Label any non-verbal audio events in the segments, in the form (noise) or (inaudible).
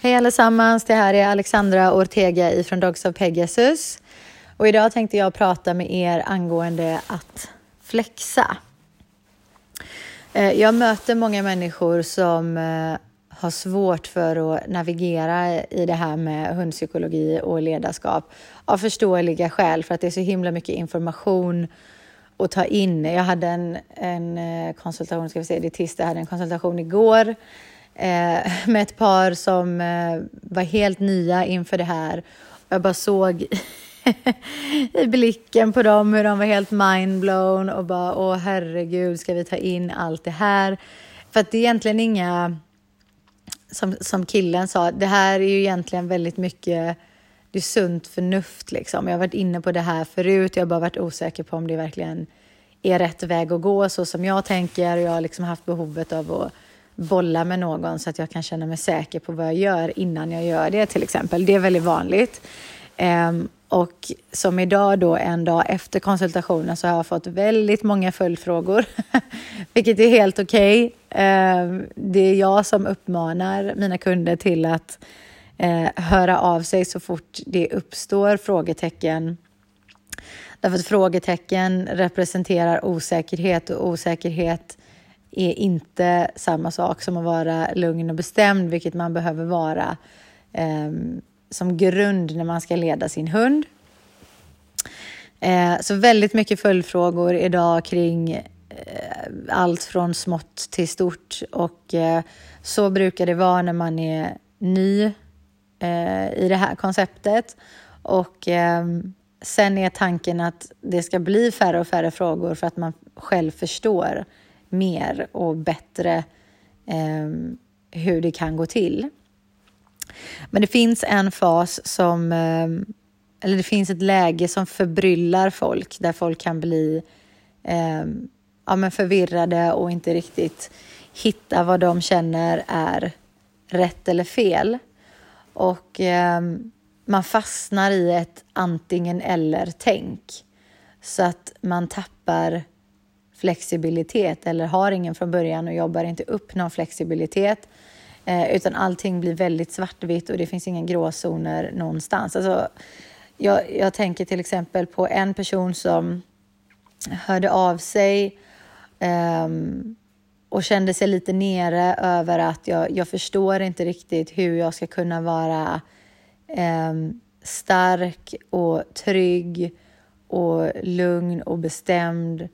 Hej allesammans, det här är Alexandra Ortega ifrån Dogs of Pegasus. Och idag tänkte jag prata med er angående att flexa. Eh, jag möter många människor som eh, har svårt för att navigera i det här med hundpsykologi och ledarskap av förståeliga skäl för att det är så himla mycket information att ta in. Jag hade en, en eh, konsultation, ska vi se, det är tisdag, jag hade en konsultation igår eh, med ett par som eh, var helt nya inför det här. Jag bara såg (laughs) i blicken på dem hur de var helt mindblown och bara åh herregud, ska vi ta in allt det här? För att det är egentligen inga, som, som killen sa, det här är ju egentligen väldigt mycket det är sunt förnuft liksom. Jag har varit inne på det här förut, jag har bara varit osäker på om det verkligen är rätt väg att gå så som jag tänker. Jag har liksom haft behovet av att bolla med någon så att jag kan känna mig säker på vad jag gör innan jag gör det till exempel. Det är väldigt vanligt. Um, och som idag då, en dag efter konsultationen, så har jag fått väldigt många följdfrågor, (laughs) vilket är helt okej. Okay. Um, det är jag som uppmanar mina kunder till att uh, höra av sig så fort det uppstår frågetecken. Därför att frågetecken representerar osäkerhet och osäkerhet är inte samma sak som att vara lugn och bestämd, vilket man behöver vara eh, som grund när man ska leda sin hund. Eh, så väldigt mycket följdfrågor idag kring eh, allt från smått till stort och eh, så brukar det vara när man är ny eh, i det här konceptet. Och ehm, sen är tanken att det ska bli färre och färre frågor för att man själv förstår mer och bättre eh, hur det kan gå till. Men det finns en fas som, eh, eller det finns ett läge som förbryllar folk, där folk kan bli eh, ja, men förvirrade och inte riktigt hitta vad de känner är rätt eller fel. Och eh, man fastnar i ett antingen eller-tänk. Så att man tappar flexibilitet eller har ingen från början och jobbar inte upp någon flexibilitet. Eh, utan allting blir väldigt svartvitt och det finns inga gråzoner någonstans. Alltså, jag, jag tänker till exempel på en person som hörde av sig eh, och kände sig lite nere över att jag, jag förstår inte riktigt hur jag ska kunna vara eh, stark och trygg och lugn och bestämd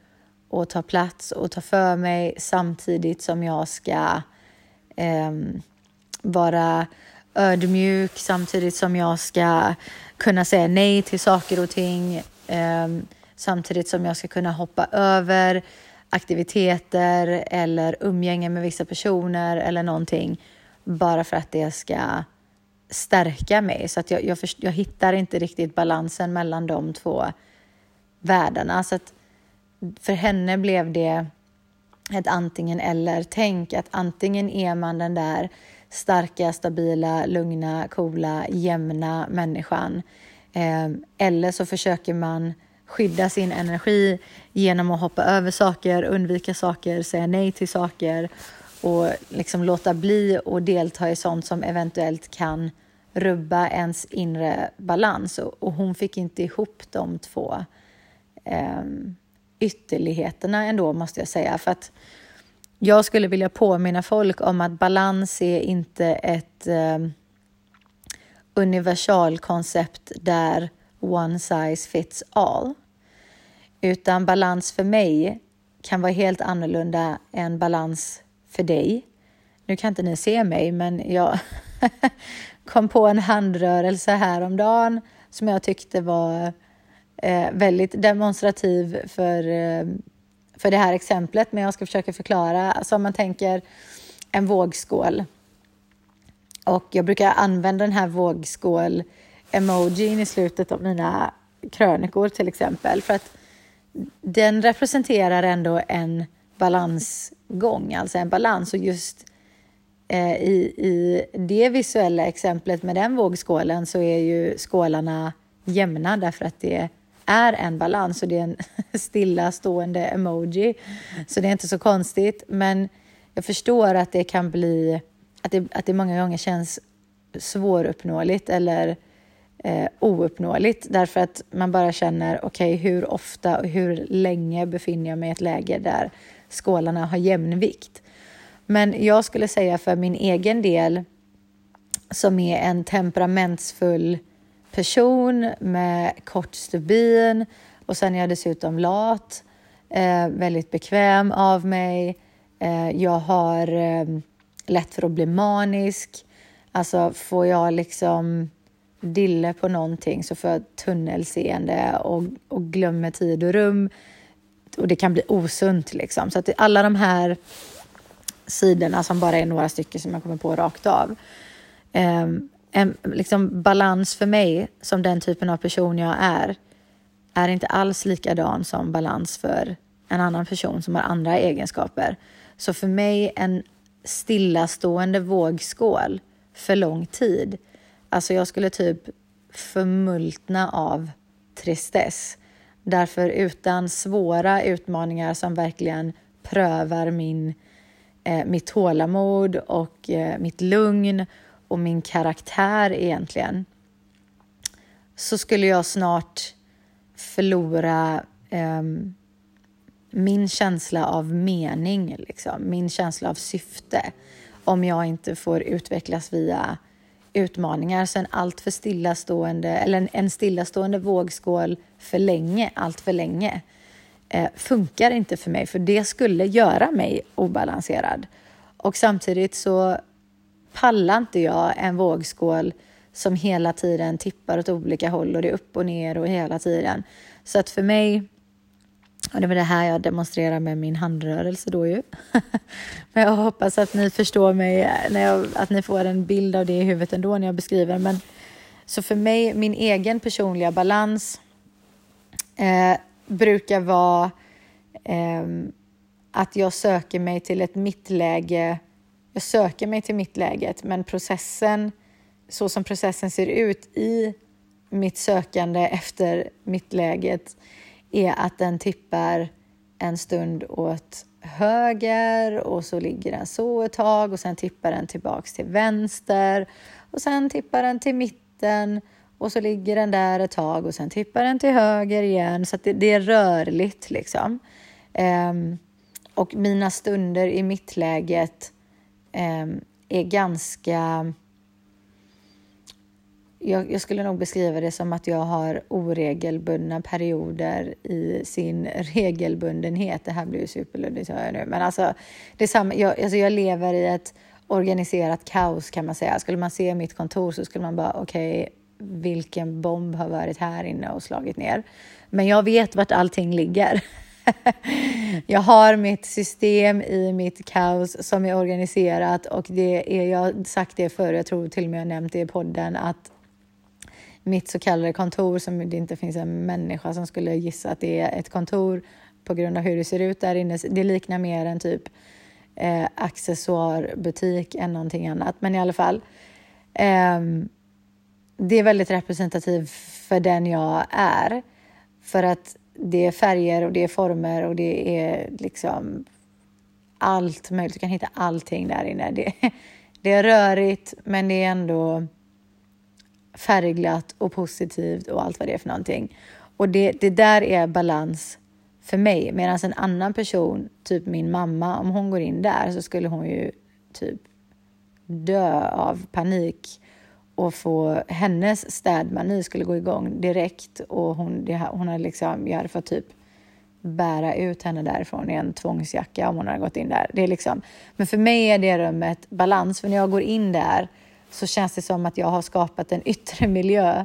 och ta plats och ta för mig samtidigt som jag ska eh, vara ödmjuk samtidigt som jag ska kunna säga nej till saker och ting eh, samtidigt som jag ska kunna hoppa över aktiviteter eller umgänge med vissa personer eller någonting bara för att det ska stärka mig. Så att jag, jag, jag hittar inte riktigt balansen mellan de två världarna. Så att för henne blev det ett antingen eller. Tänk att antingen är man den där starka, stabila, lugna, coola, jämna människan. Eh, eller så försöker man skydda sin energi genom att hoppa över saker, undvika saker, säga nej till saker och liksom låta bli och delta i sånt som eventuellt kan rubba ens inre balans. Och, hon fick inte ihop de två. Um, ytterligheterna ändå, måste jag säga. För att jag skulle vilja påminna folk om att balans är inte ett eh, universalkoncept där one size fits all. Utan balans för mig kan vara helt annorlunda än balans för dig. Nu kan inte ni se mig, men jag (laughs) kom på en handrörelse häromdagen som jag tyckte var eh, väldigt demonstrativ för, eh, för det här exemplet, men jag ska försöka förklara. Alltså om man tänker en vågskål. Och jag brukar använda den här vågskål-emojin i slutet av mina krönikor till exempel, för att den representerar ändå en balansgång, alltså en balans. Och just eh, i, i det visuella exemplet med den vågskålen så är ju skålarna jämna därför att det är en balans och det är en (laughs) stillastående emoji. Så det är inte så konstigt. Men jag förstår att det kan bli, att det, att det många gånger känns svåruppnåeligt eller eh, ouppnåeligt därför att man bara känner okej, okay, hur ofta och hur länge befinner jag mig i ett läge där skålarna har jämnvikt? Men jag skulle säga för min egen del som är en temperamentsfull person med kort stubin och sen är jag dessutom lat, eh, väldigt bekväm av mig. Eh, jag har eh, lätt för att bli manisk. Alltså får jag liksom dille på någonting så får jag tunnelseende och, och glömmer tid och rum. Och det kan bli osunt liksom. Så att alla de här sidorna som bara är några stycken som jag kommer på rakt av. Ehm, en liksom balans för mig som den typen av person jag är är inte alls likadan som balans för en annan person som har andra egenskaper. Så för mig en stillastående vågskål för lång tid. Alltså jag skulle typ förmultna av tristess. Därför utan svåra utmaningar som verkligen prövar min, eh, mitt tålamod och eh, mitt lugn och min karaktär egentligen så skulle jag snart förlora eh, min känsla av mening, liksom. min känsla av syfte om jag inte får utvecklas via utmaningar. Så en alltför stillastående, eller en, en stillastående vågskål för länge, allt för länge, eh, funkar inte för mig, för det skulle göra mig obalanserad. Och samtidigt så pallar inte jag en vågskål som hela tiden tippar åt olika håll och det är upp och ner och hela tiden. Så att för mig, och det var det här jag demonstrerar med min handrörelse då ju. (laughs) Men jag hoppas att ni förstår mig, när jag, att ni får en bild av det i huvudet ändå när jag beskriver. Men, så för mig, min egen personliga balans eh, brukar vara eh, att jag söker mig till ett mittläge. Jag söker mig till mittläget, men processen, så som processen ser ut i mitt sökande efter mittläget är att den tippar en stund åt höger och så ligger den så ett tag och sen tippar den tillbaks till vänster och sen tippar den till mitten och så ligger den där ett tag och sen tippar den till höger igen så att det, det är rörligt liksom. Um, och mina stunder i mittläget Ehm, är ganska jag, jag, skulle nog beskriva det som att jag har oregelbundna perioder i sin regelbundenhet. Det här blir ju superluddigt, hör jag nu. Men alltså, det är samma, jag, alltså jag lever i ett organiserat kaos kan man säga. Skulle man se mitt kontor så skulle man bara, okej, okay, vilken bomb har varit här inne och slagit ner? Men jag vet vart allting ligger. (laughs) (laughs) jag har mitt system i mitt kaos som är organiserat och det är, jag har sagt det förr, jag tror till och med jag nämnt det i podden, att mitt så kallade kontor som det inte finns en människa som skulle gissa att det är ett kontor på grund av hur det ser ut där inne. Det liknar mer en typ eh, accessoarbutik än någonting annat. Men i alla fall. Eh, det är väldigt representativt för den jag är. För att det är färger och det är former och det är liksom allt möjligt. Du kan hitta allting där inne. Det, (laughs) det är rörigt, men det är ändå färgglatt och positivt och allt vad det är för någonting. Och det, det där är balans för mig. Medan en annan person, typ min mamma, om hon går in där så skulle hon ju typ dö av panik och få hennes städmani skulle gå igång direkt och hon, det, hon hade liksom, jag hade fått typ bära ut henne därifrån i en tvångsjacka om hon hade gått in där. Det är liksom, men för mig är det rummet balans, för när jag går in där så känns det som att jag har skapat en yttre miljö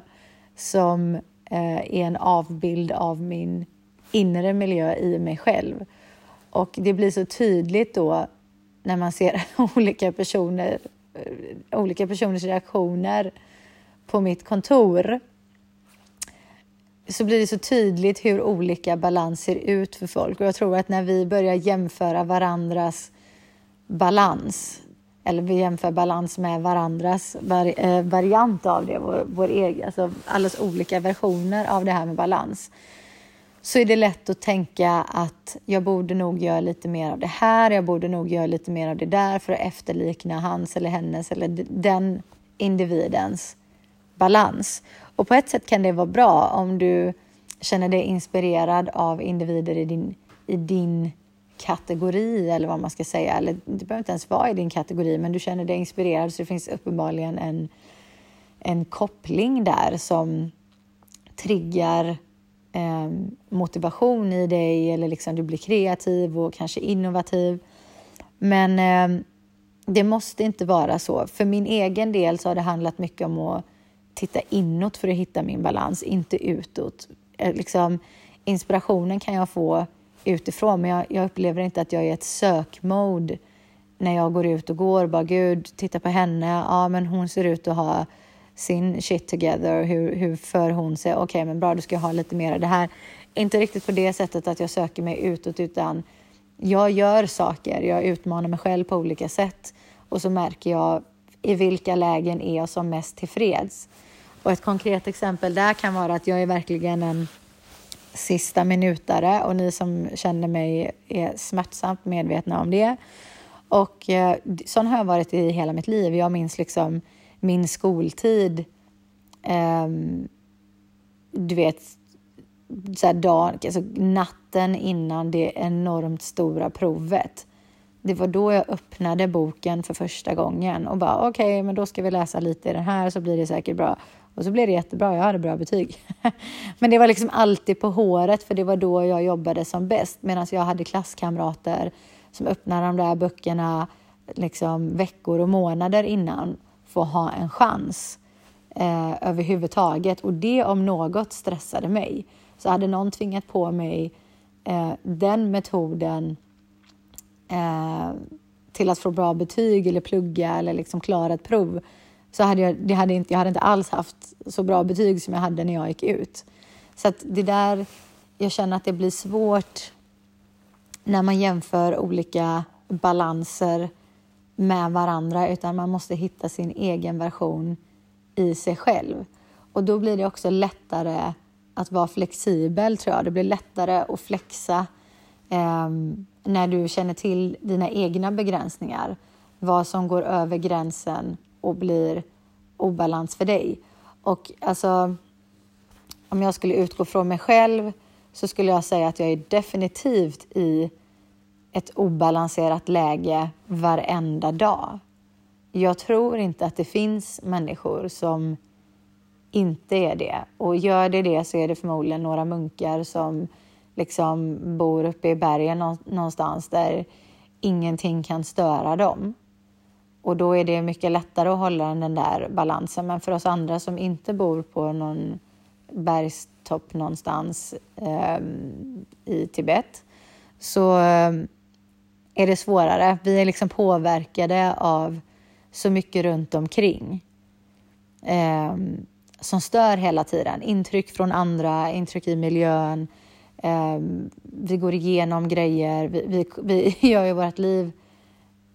som eh, är en avbild av min inre miljö i mig själv. Och det blir så tydligt då när man ser (laughs) olika personer, Eh, olika personers reaktioner på mitt kontor så blir det så tydligt hur olika balans ser ut för folk. Och jag tror att när vi börjar jämföra varandras balans eller vi jämför balans med varandras eh, variant av det, vår, vår egen, alltså allas olika versioner av det här med balans, så är det lätt att tänka att jag borde nog göra lite mer av det här, jag borde nog göra lite mer av det där för att efterlikna hans eller hennes eller den individens balans. Och på ett sätt kan det vara bra om du känner dig inspirerad av individer i din, i din kategori eller vad man ska säga. Eller det behöver inte ens vara i din kategori, men du känner dig inspirerad så det finns uppenbarligen en, en koppling där som triggar eh, motivation i dig eller liksom du blir kreativ och kanske innovativ. Men eh, det måste inte vara så. För min egen del så har det handlat mycket om att titta inåt för att hitta min balans, inte utåt. Eh, liksom, inspirationen kan jag få utifrån, men jag, jag upplever inte att jag är i ett sökmode när jag går ut och går. Bara gud, titta på henne. Ja, men hon ser ut att ha sin shit together. Hur, hur för hon sig? Okej, okay, men bra, då ska jag ha lite mer av det här. Inte riktigt på det sättet att jag söker mig utåt, utan jag gör saker. Jag utmanar mig själv på olika sätt och så märker jag i vilka lägen är jag som mest tillfreds. Och ett konkret exempel där kan vara att jag är verkligen en sista minutare och ni som känner mig är smärtsamt medvetna om det. Och eh, sån har jag varit i hela mitt liv. Jag minns liksom min skoltid. Eh, du vet, så här dag, alltså natten innan det enormt stora provet. Det var då jag öppnade boken för första gången och bara okej, okay, men då ska vi läsa lite i den här så blir det säkert bra. Och så blev det jättebra, jag hade bra betyg. (laughs) men det var liksom alltid på håret för det var då jag jobbade som bäst medan jag hade klasskamrater som öppnade de där böckerna liksom veckor och månader innan få ha en chans eh, överhuvudtaget. Och det om något stressade mig. Så hade någon tvingat på mig eh, den metoden eh, till att få bra betyg eller plugga eller liksom klara ett prov så hade jag, det hade inte, jag hade inte alls haft så bra betyg som jag hade när jag gick ut. Så att det där, jag känner att det blir svårt när man jämför olika balanser med varandra utan man måste hitta sin egen version i sig själv. Och då blir det också lättare att vara flexibel tror jag. Det blir lättare att flexa eh, när du känner till dina egna begränsningar. Vad som går över gränsen och blir obalans för dig. Och alltså, om jag skulle utgå från mig själv så skulle jag säga att jag är definitivt i ett obalanserat läge varenda dag. Jag tror inte att det finns människor som inte är det. Och gör det det så är det förmodligen några munkar som liksom bor uppe i bergen någonstans där ingenting kan störa dem. Och då är det mycket lättare att hålla den där balansen. Men för oss andra som inte bor på någon bergstopp någonstans eh, i Tibet så eh, är det svårare. Vi är liksom påverkade av så mycket runt omkring eh, som stör hela tiden. Intryck från andra, intryck i miljön. Eh, vi går igenom grejer. Vi, vi, vi (laughs) gör ju vårt liv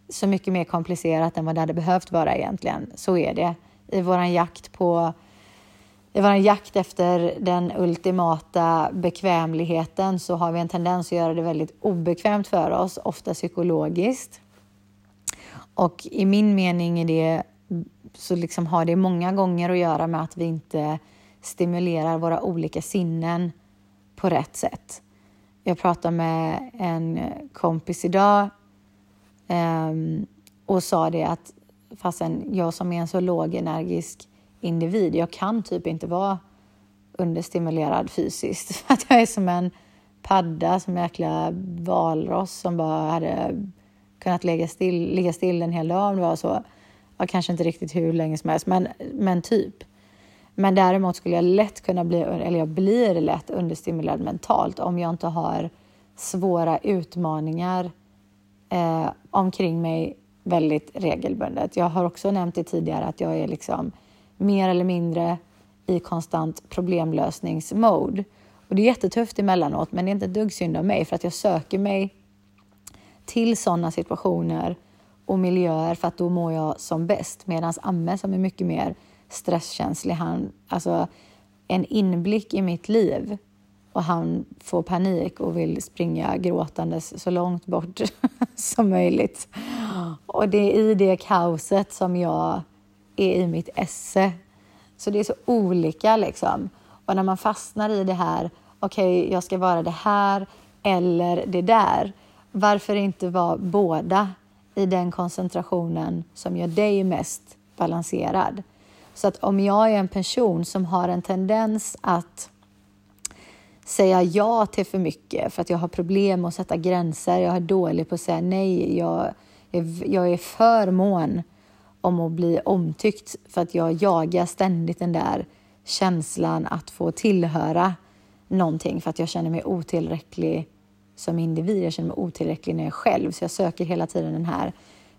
så mycket mer komplicerat än vad det hade behövt vara egentligen. Så är det. I vår jakt på i vår jakt efter den ultimata bekvämligheten så har vi en tendens att göra det väldigt obekvämt för oss, ofta psykologiskt. Och i min mening är det, så liksom har det många gånger att göra med att vi inte stimulerar våra olika sinnen på rätt sätt. Jag pratade med en kompis idag um, och sa det att fastän jag som är en så lågenergisk individ, jag kan typ inte vara understimulerad fysiskt (laughs) för att jag är som en padda, som en jäkla valross som bara hade kunnat ligga still, ligga still en hel dag om det var så. Ja, kanske inte riktigt hur länge som helst, men, men typ. Men däremot skulle jag lätt kunna bli, eller jag blir lätt understimulerad mentalt om jag inte har svåra utmaningar eh, omkring mig väldigt regelbundet. Jag har också nämnt det tidigare att jag är liksom mer eller mindre i konstant problemlösningsmode. Och det är jättetufft emellanåt, men det är inte ett dugg synd om mig för att jag söker mig till sådana situationer och miljöer för att då mår jag som bäst. Medan Amme som är mycket mer stresskänslig, han, alltså en inblick i mitt liv och han får panik och vill springa gråtandes så långt bort (laughs) som möjligt. Och det är i det kaoset som jag är i mitt esse. Så det är så olika liksom. Och när man fastnar i det här, okej, okay, jag ska vara det här eller det där. Varför inte vara båda i den koncentrationen som gör dig mest balanserad? Så att om jag är en person som har en tendens att säga ja till för mycket för att jag har problem att sätta gränser, jag är dålig på att säga nej, jag, jag är för mån om att bli omtyckt för att jag jagar ständigt den där känslan att få tillhöra någonting för att jag känner mig otillräcklig som individ. Jag känner mig otillräcklig när jag är själv så jag söker hela tiden den här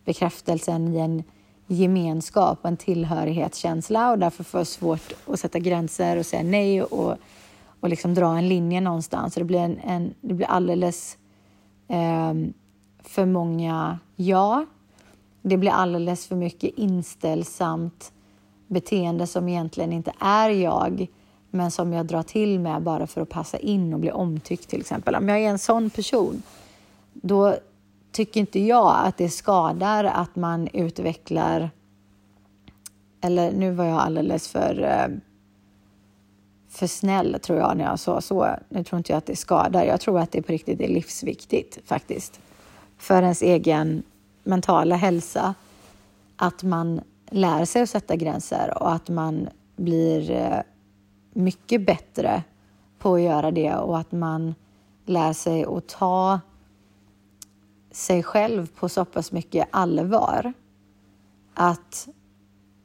bekräftelsen i en gemenskap och en tillhörighetskänsla och därför får jag svårt att sätta gränser och säga nej och, och liksom dra en linje någonstans. Så det blir, en, en det blir alldeles eh, för många ja. Det blir alldeles för mycket inställsamt beteende som egentligen inte är jag men som jag drar till med bara för att passa in och bli omtyckt till exempel. Om jag är en sån person, då tycker inte jag att det skadar att man utvecklar... Eller nu var jag alldeles för, eh, för snäll tror jag när jag sa så. Nu tror inte jag att det skadar. Jag tror att det på riktigt är livsviktigt faktiskt. För ens egen mentala hälsa. Att man lär sig att sätta gränser och att man blir eh, mycket bättre på att göra det och att man lär sig att ta sig själv på så pass mycket allvar att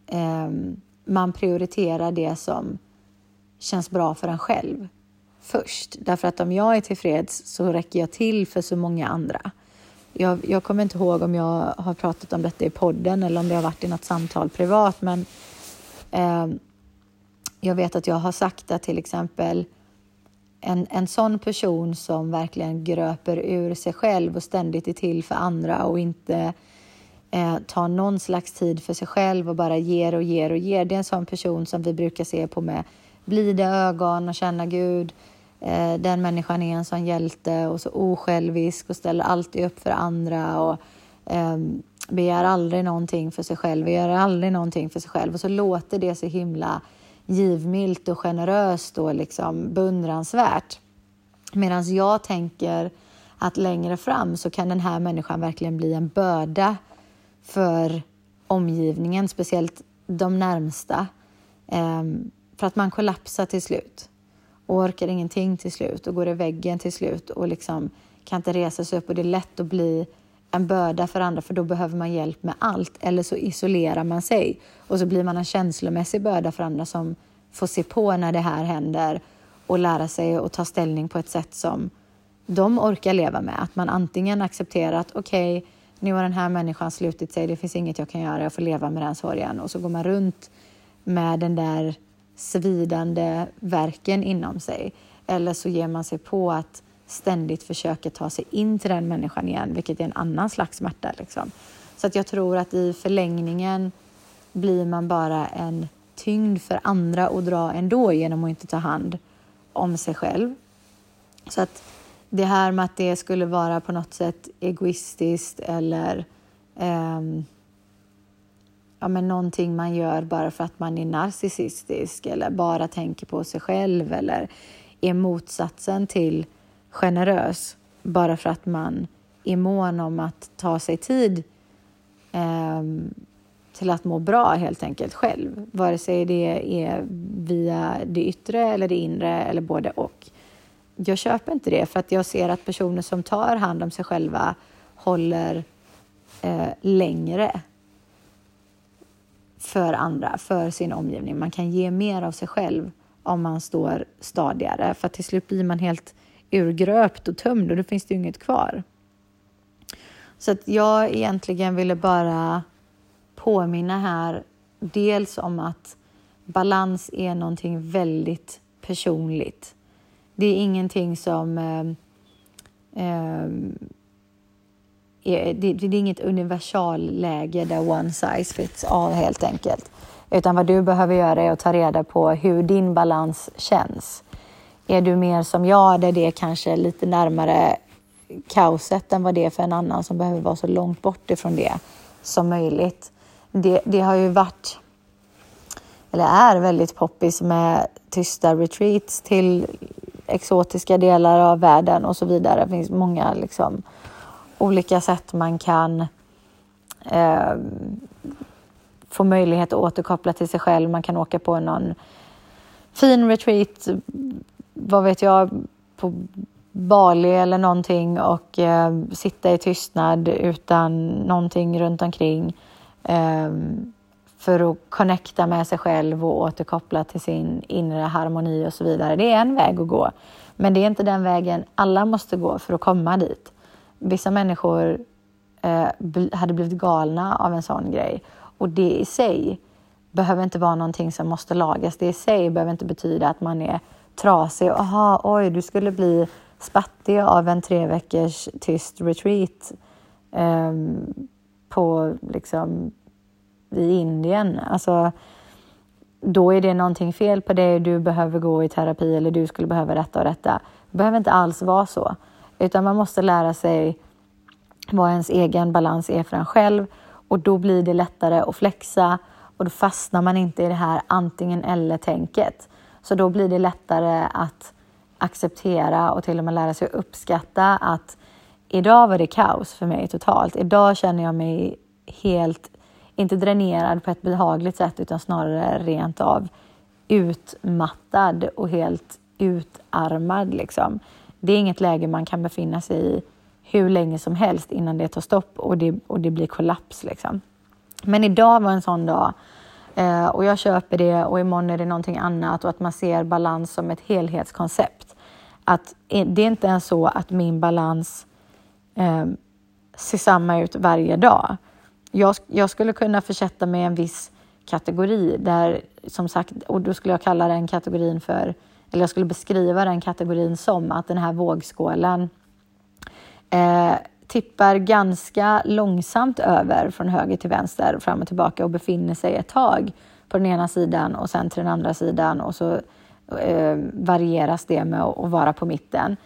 eh, man prioriterar det som känns bra för en själv först. Därför att om jag är tillfreds så räcker jag till för så många andra. Jag, jag kommer inte ihåg om jag har pratat om detta i podden eller om det har varit i något samtal privat, men eh, jag vet att jag har sagt att till exempel en, en sån person som verkligen gröper ur sig själv och ständigt är till för andra och inte eh, tar någon slags tid för sig själv och bara ger och ger och ger. Det är en sån person som vi brukar se på med blida ögon och känna Gud. Eh, den människan är en sån hjälte och så osjälvisk och ställer alltid upp för andra och eh, begär aldrig någonting för sig själv, gör aldrig någonting för sig själv och så låter det så himla givmilt och generöst och liksom beundransvärt. Medan jag tänker att längre fram så kan den här människan verkligen bli en börda för omgivningen, speciellt de närmsta. Ehm, för att man kollapsar till slut och orkar ingenting till slut och går i väggen till slut och liksom kan inte resa sig upp och det är lätt att bli en börda för andra för då behöver man hjälp med allt eller så isolerar man sig och så blir man en känslomässig börda för andra som får se på när det här händer och lära sig att ta ställning på ett sätt som de orkar leva med. Att man antingen accepterar att okej, okay, nu har den här människan slutit sig, det finns inget jag kan göra, jag får leva med den sorgen och så går man runt med den där svidande verken inom sig. Eller så ger man sig på att ständigt försöka ta sig in till den människan igen, vilket är en annan slags smärta. Liksom. Så att jag tror att i förlängningen blir man bara en tyngd för andra att dra ändå genom att inte ta hand om sig själv. Så att det här med att det skulle vara på något sätt egoistiskt eller eh, ja, men någonting man gör bara för att man är narcissistisk eller bara tänker på sig själv eller är motsatsen till generös bara för att man är mån om att ta sig tid eh, till att må bra helt enkelt själv. Vare sig det är via det yttre eller det inre eller både och. Jag köper inte det för att jag ser att personer som tar hand om sig själva håller eh, längre för andra, för sin omgivning. Man kan ge mer av sig själv om man står stadigare för till slut blir man helt urgröpt och tömd och då finns det ju inget kvar. Så att jag egentligen ville bara påminna här dels om att balans är någonting väldigt personligt. Det är ingenting som eh, eh, det, det, är inget universalläge där one size fits all helt enkelt. Utan vad du behöver göra är att ta reda på hur din balans känns. Är du mer som jag, där det är kanske lite närmare kaoset än vad det är för en annan som behöver vara så långt bort ifrån det som möjligt. Det, det har ju varit eller är väldigt poppis med tysta retreats till exotiska delar av världen och så vidare. Det finns många liksom, olika sätt man kan eh, få möjlighet att återkoppla till sig själv. Man kan åka på någon fin retreat, vad vet jag, på Bali eller någonting och eh, sitta i tystnad utan någonting runt omkring eh, för att connecta med sig själv och återkoppla till sin inre harmoni och så vidare. Det är en väg att gå, men det är inte den vägen alla måste gå för att komma dit. Vissa människor eh, hade blivit galna av en sån grej och det i sig behöver inte vara någonting som måste lagas. Det i sig behöver inte betyda att man är trasig. Aha, oj, du skulle bli spattig av en tre veckors tyst retreat eh, på liksom i Indien. Alltså, då är det någonting fel på dig, du behöver gå i terapi eller du skulle behöva detta och detta. Det behöver inte alls vara så, utan man måste lära sig vad ens egen balans är för en själv och då blir det lättare att flexa och då fastnar man inte i det här antingen eller-tänket. Så då blir det lättare att acceptera och till och med lära sig uppskatta att idag var det kaos för mig totalt. Idag känner jag mig helt, inte dränerad på ett behagligt sätt utan snarare rent av utmattad och helt utarmad. Liksom. Det är inget läge man kan befinna sig i hur länge som helst innan det tar stopp och det, och det blir kollaps. Liksom. Men idag var en sån dag eh, och jag köper det och imorgon är det någonting annat och att man ser balans som ett helhetskoncept. Att det är inte ens så att min balans eh, ser samma ut varje dag. Jag, jag skulle kunna försätta mig i en viss kategori där som sagt, och då skulle jag kalla den kategorin för, eller jag skulle beskriva den kategorin som att den här vågskålen eh, tippar ganska långsamt över från höger till vänster, fram och tillbaka och befinner sig ett tag på den ena sidan och sen till den andra sidan och så eh, varieras det med att vara på mitten.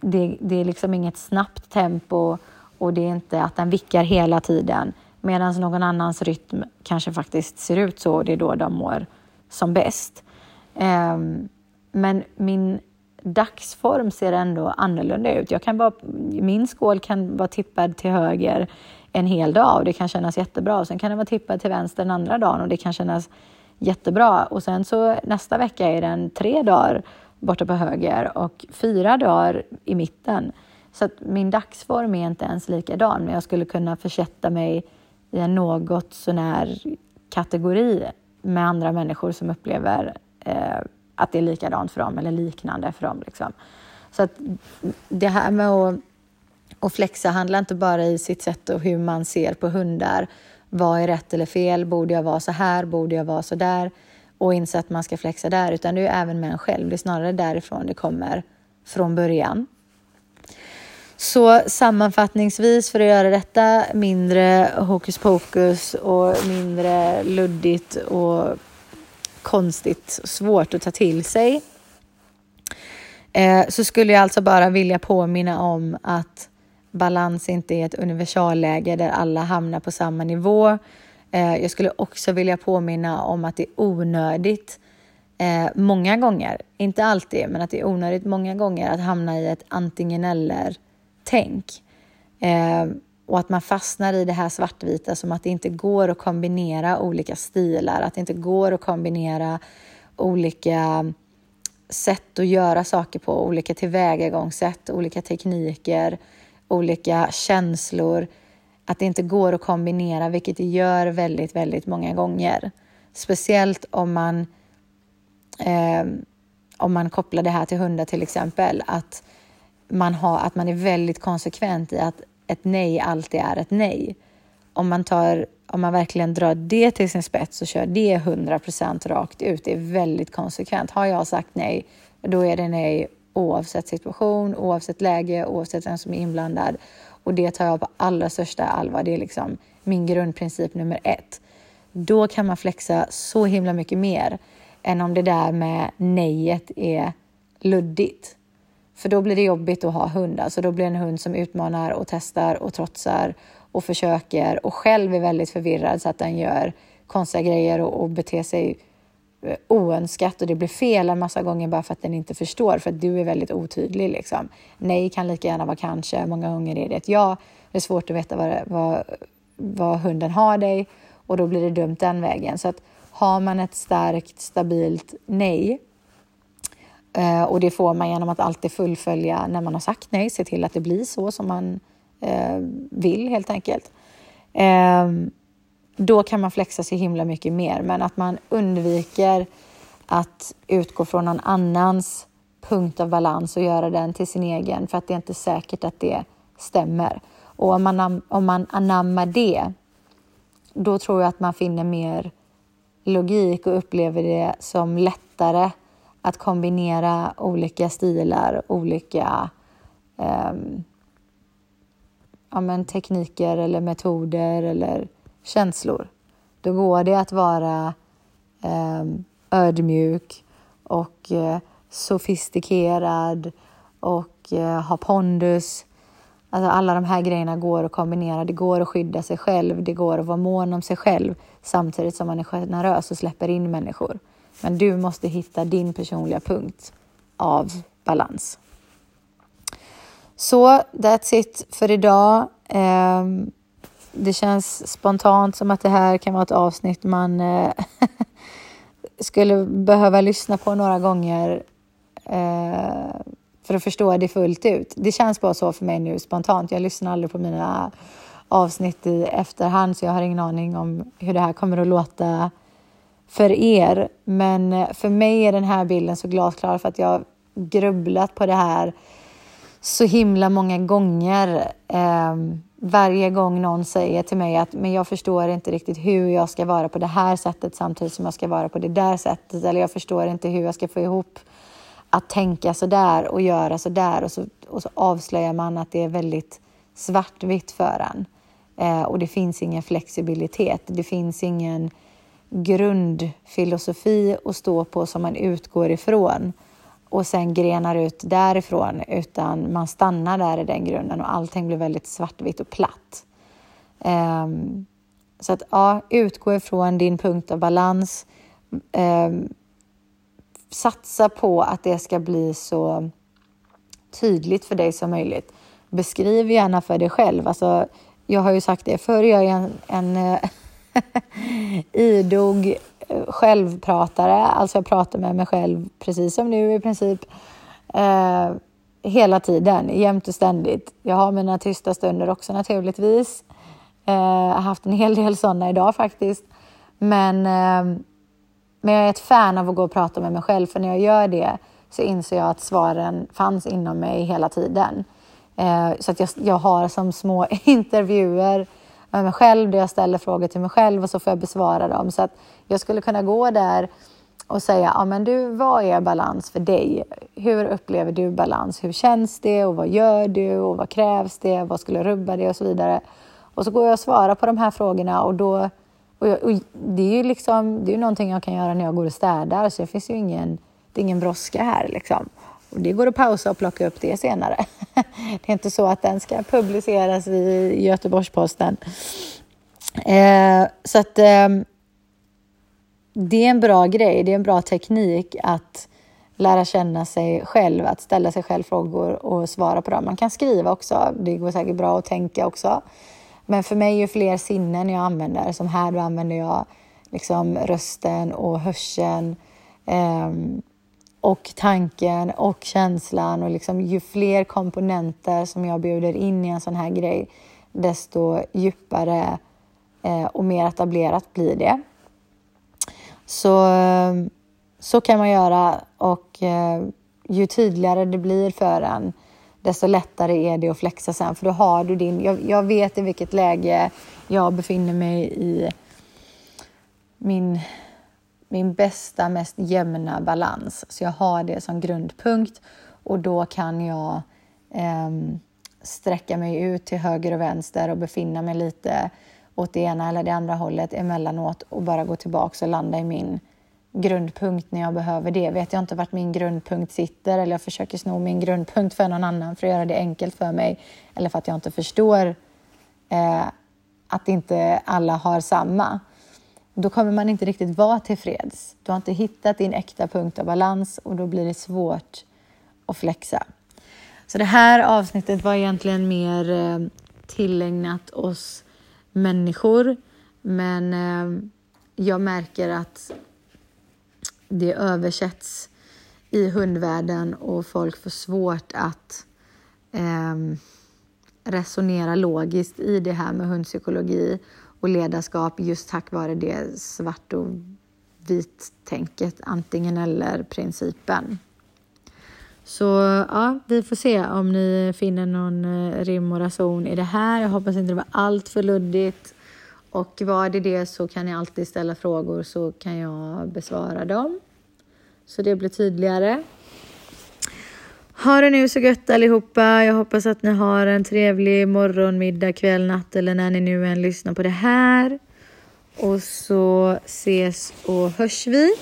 Det, det, är liksom inget snabbt tempo och det är inte att den vickar hela tiden medan någon annans rytm kanske faktiskt ser ut så och det är då de mår som bäst. Eh, men min dagsform ser ändå annorlunda ut. Jag kan bara, min skål kan vara tippad till höger en hel dag och det kan kännas jättebra. Och sen kan den vara tippad till vänster den andra dagen och det kan kännas jättebra. Och sen så nästa vecka är den tre dagar borta på höger och fyra dagar i mitten. Så att min dagsform är inte ens likadan, men jag skulle kunna försätta mig i en något sånär kategori med andra människor som upplever eh, att det är likadant för dem eller liknande för dem. Liksom. Så att det här med att, att flexa handlar inte bara i sitt sätt och hur man ser på hundar. Vad är rätt eller fel? Borde jag vara så här? Borde jag vara så där? Och inse att man ska flexa där, utan det är även med en själv. Det är snarare därifrån det kommer från början. Så sammanfattningsvis för att göra detta mindre hokus pokus och mindre luddigt och konstigt svårt att ta till sig eh, så skulle jag alltså bara vilja påminna om att balans inte är ett universalläge där alla hamnar på samma nivå. Eh, jag skulle också vilja påminna om att det är onödigt eh, många gånger, inte alltid, men att det är onödigt många gånger att hamna i ett antingen eller-tänk. Eh, och att man fastnar i det här svartvita som att det inte går att kombinera olika stilar, att det inte går att kombinera olika sätt att göra saker på, olika tillvägagångssätt, olika tekniker, olika känslor. Att det inte går att kombinera, vilket det gör väldigt, väldigt många gånger. Speciellt om man, eh, om man kopplar det här till hundar till exempel, att man, har, att man är väldigt konsekvent i att ett nej alltid är ett nej. Om man, tar, om man verkligen drar det till sin spets och kör det 100% rakt ut, det är väldigt konsekvent. Har jag sagt nej, då är det nej oavsett situation, oavsett läge, oavsett vem som är inblandad. Och det tar jag på allra största allvar. Det är liksom min grundprincip nummer ett. Då kan man flexa så himla mycket mer än om det där med nejet är luddigt. För då blir det jobbigt att ha hund. Alltså då blir det en hund som utmanar och testar och trotsar och försöker och själv är väldigt förvirrad så att den gör konstiga grejer och, och beter sig eh, oönskat och det blir fel en massa gånger bara för att den inte förstår, för att du är väldigt otydlig. Liksom. Nej kan lika gärna vara kanske, många gånger är det ett ja. Det är svårt att veta vad, vad, vad hunden har dig och då blir det dumt den vägen. Så att har man ett starkt, stabilt nej eh, och det får man genom att alltid fullfölja när man har sagt nej, se till att det blir så som man eh, vill helt enkelt. Eh, då kan man flexa så himla mycket mer, men att man undviker att utgå från någon annans punkt av balans och göra den till sin egen, för att det är inte säkert att det stämmer. Och om man, om man anammar det, då tror jag att man finner mer logik och upplever det som lättare att kombinera olika stilar, olika eh, ja, men tekniker eller metoder eller känslor. Då går det att vara eh, ödmjuk och eh, sofistikerad och eh, ha pondus Alltså alla de här grejerna går att kombinera. Det går att skydda sig själv, det går att vara mån om sig själv samtidigt som man är generös och släpper in människor. Men du måste hitta din personliga punkt av balans. Så that's it för idag. Ehm, det känns spontant som att det här kan vara ett avsnitt man eh, (laughs) skulle behöva lyssna på några gånger eh, för att förstå det fullt ut. Det känns bara så för mig nu spontant. Jag lyssnar aldrig på mina avsnitt i efterhand så jag har ingen aning om hur det här kommer att låta för er. Men eh, för mig är den här bilden så glasklar för att jag har grubblat på det här så himla många gånger. Eh, varje gång någon säger till mig att men jag förstår inte riktigt hur jag ska vara på det här sättet samtidigt som jag ska vara på det där sättet. Eller jag förstår inte hur jag ska få ihop att tänka så där och göra så där och så, och så avslöjar man att det är väldigt svartvitt för en. Eh, och det finns ingen flexibilitet. Det finns ingen grundfilosofi att stå på som man utgår ifrån och sen grenar ut därifrån utan man stannar där i den grunden och allting blir väldigt svartvitt och platt. Um, så att ja, utgå ifrån din punkt av balans. Um, satsa på att det ska bli så tydligt för dig som möjligt. Beskriv gärna för dig själv. Alltså, jag har ju sagt det förr, jag är en, en eh, (laughs) idog eh, självpratare. Alltså jag pratar med mig själv precis som nu i princip. Eh, hela tiden, jämt och ständigt. Jag har mina tysta stunder också naturligtvis. Eh, jag har haft en hel del sådana idag faktiskt. Men eh, men jag är ett fan av att gå och prata med mig själv, för när jag gör det så inser jag att svaren fanns inom mig hela tiden. Eh, så att jag, jag har som små (laughs) intervjuer med mig själv där jag ställer frågor till mig själv och så får jag besvara dem. Så att jag skulle kunna gå där och säga, ja men du, vad är balans för dig? Hur upplever du balans? Hur känns det och vad gör du och vad krävs det? Vad skulle rubba det och så vidare? Och så går jag och svarar på de här frågorna och då och, jag, och det är ju liksom, det är någonting jag kan göra när jag går och städar, så det finns ju ingen, det är ingen brådska här. Liksom. Och det går att pausa och plocka upp det senare. (laughs) det är inte så att den ska publiceras i Göteborgs-Posten. Eh, så att eh, det är en bra grej, det är en bra teknik att lära känna sig själv, att ställa sig själv frågor och svara på dem. Man kan skriva också, det går säkert bra att tänka också. Men för mig är ju fler sinnen jag använder. Som här då använder jag liksom rösten och hörseln eh, och tanken och känslan. Och liksom, ju fler komponenter som jag bjuder in i en sån här grej, desto djupare eh, och mer etablerat blir det. Så, så kan man göra och eh, ju tydligare det blir för en, desto lättare är det att flexa sen. För då har du din... Jag, jag vet i vilket läge jag befinner mig i min, min bästa, mest jämna balans. Så jag har det som grundpunkt och då kan jag eh, sträcka mig ut till höger och vänster och befinna mig lite åt det ena eller det andra hållet emellanåt och bara gå tillbaka och landa i min grundpunkt när jag behöver det. Vet jag inte vart min grundpunkt sitter eller jag försöker sno min grundpunkt för någon annan för att göra det enkelt för mig eller för att jag inte förstår eh, att inte alla har samma då kommer man inte riktigt vara tillfreds. Du har inte hittat din äkta punkt av balans och då blir det svårt att flexa. Så det här avsnittet var egentligen mer eh, tillägnat oss människor. Men eh, jag märker att det översätts i hundvärlden och folk får svårt att eh, resonera logiskt i det här med hundpsykologi och ledarskap just tack vare det svart och vit-tänket, antingen eller-principen. Så ja, vi får se om ni finner någon eh, rim och rason i det här. Jag hoppas inte det var allt för luddigt. Och var det det så kan ni alltid ställa frågor så kan jag besvara dem. Så det blir tydligare. Ha det nu så gött allihopa. Jag hoppas att ni har en trevlig morgon, middag, kväll, natt eller när ni nu än lyssnar på det här. Och så ses och hörs vi.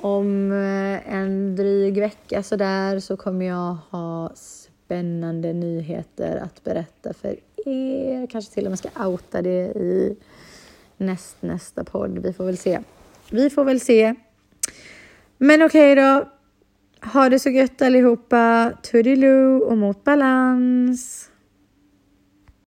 Om eh, en dryg vecka så där så kommer jag ha spännande nyheter att berätta för er. Kanske till och med ska outa det i näst, nästa podd. Vi får väl se. Vi får väl se. Men okej okay då. Ha det så gött allihopa. Toodiloo och mot balans.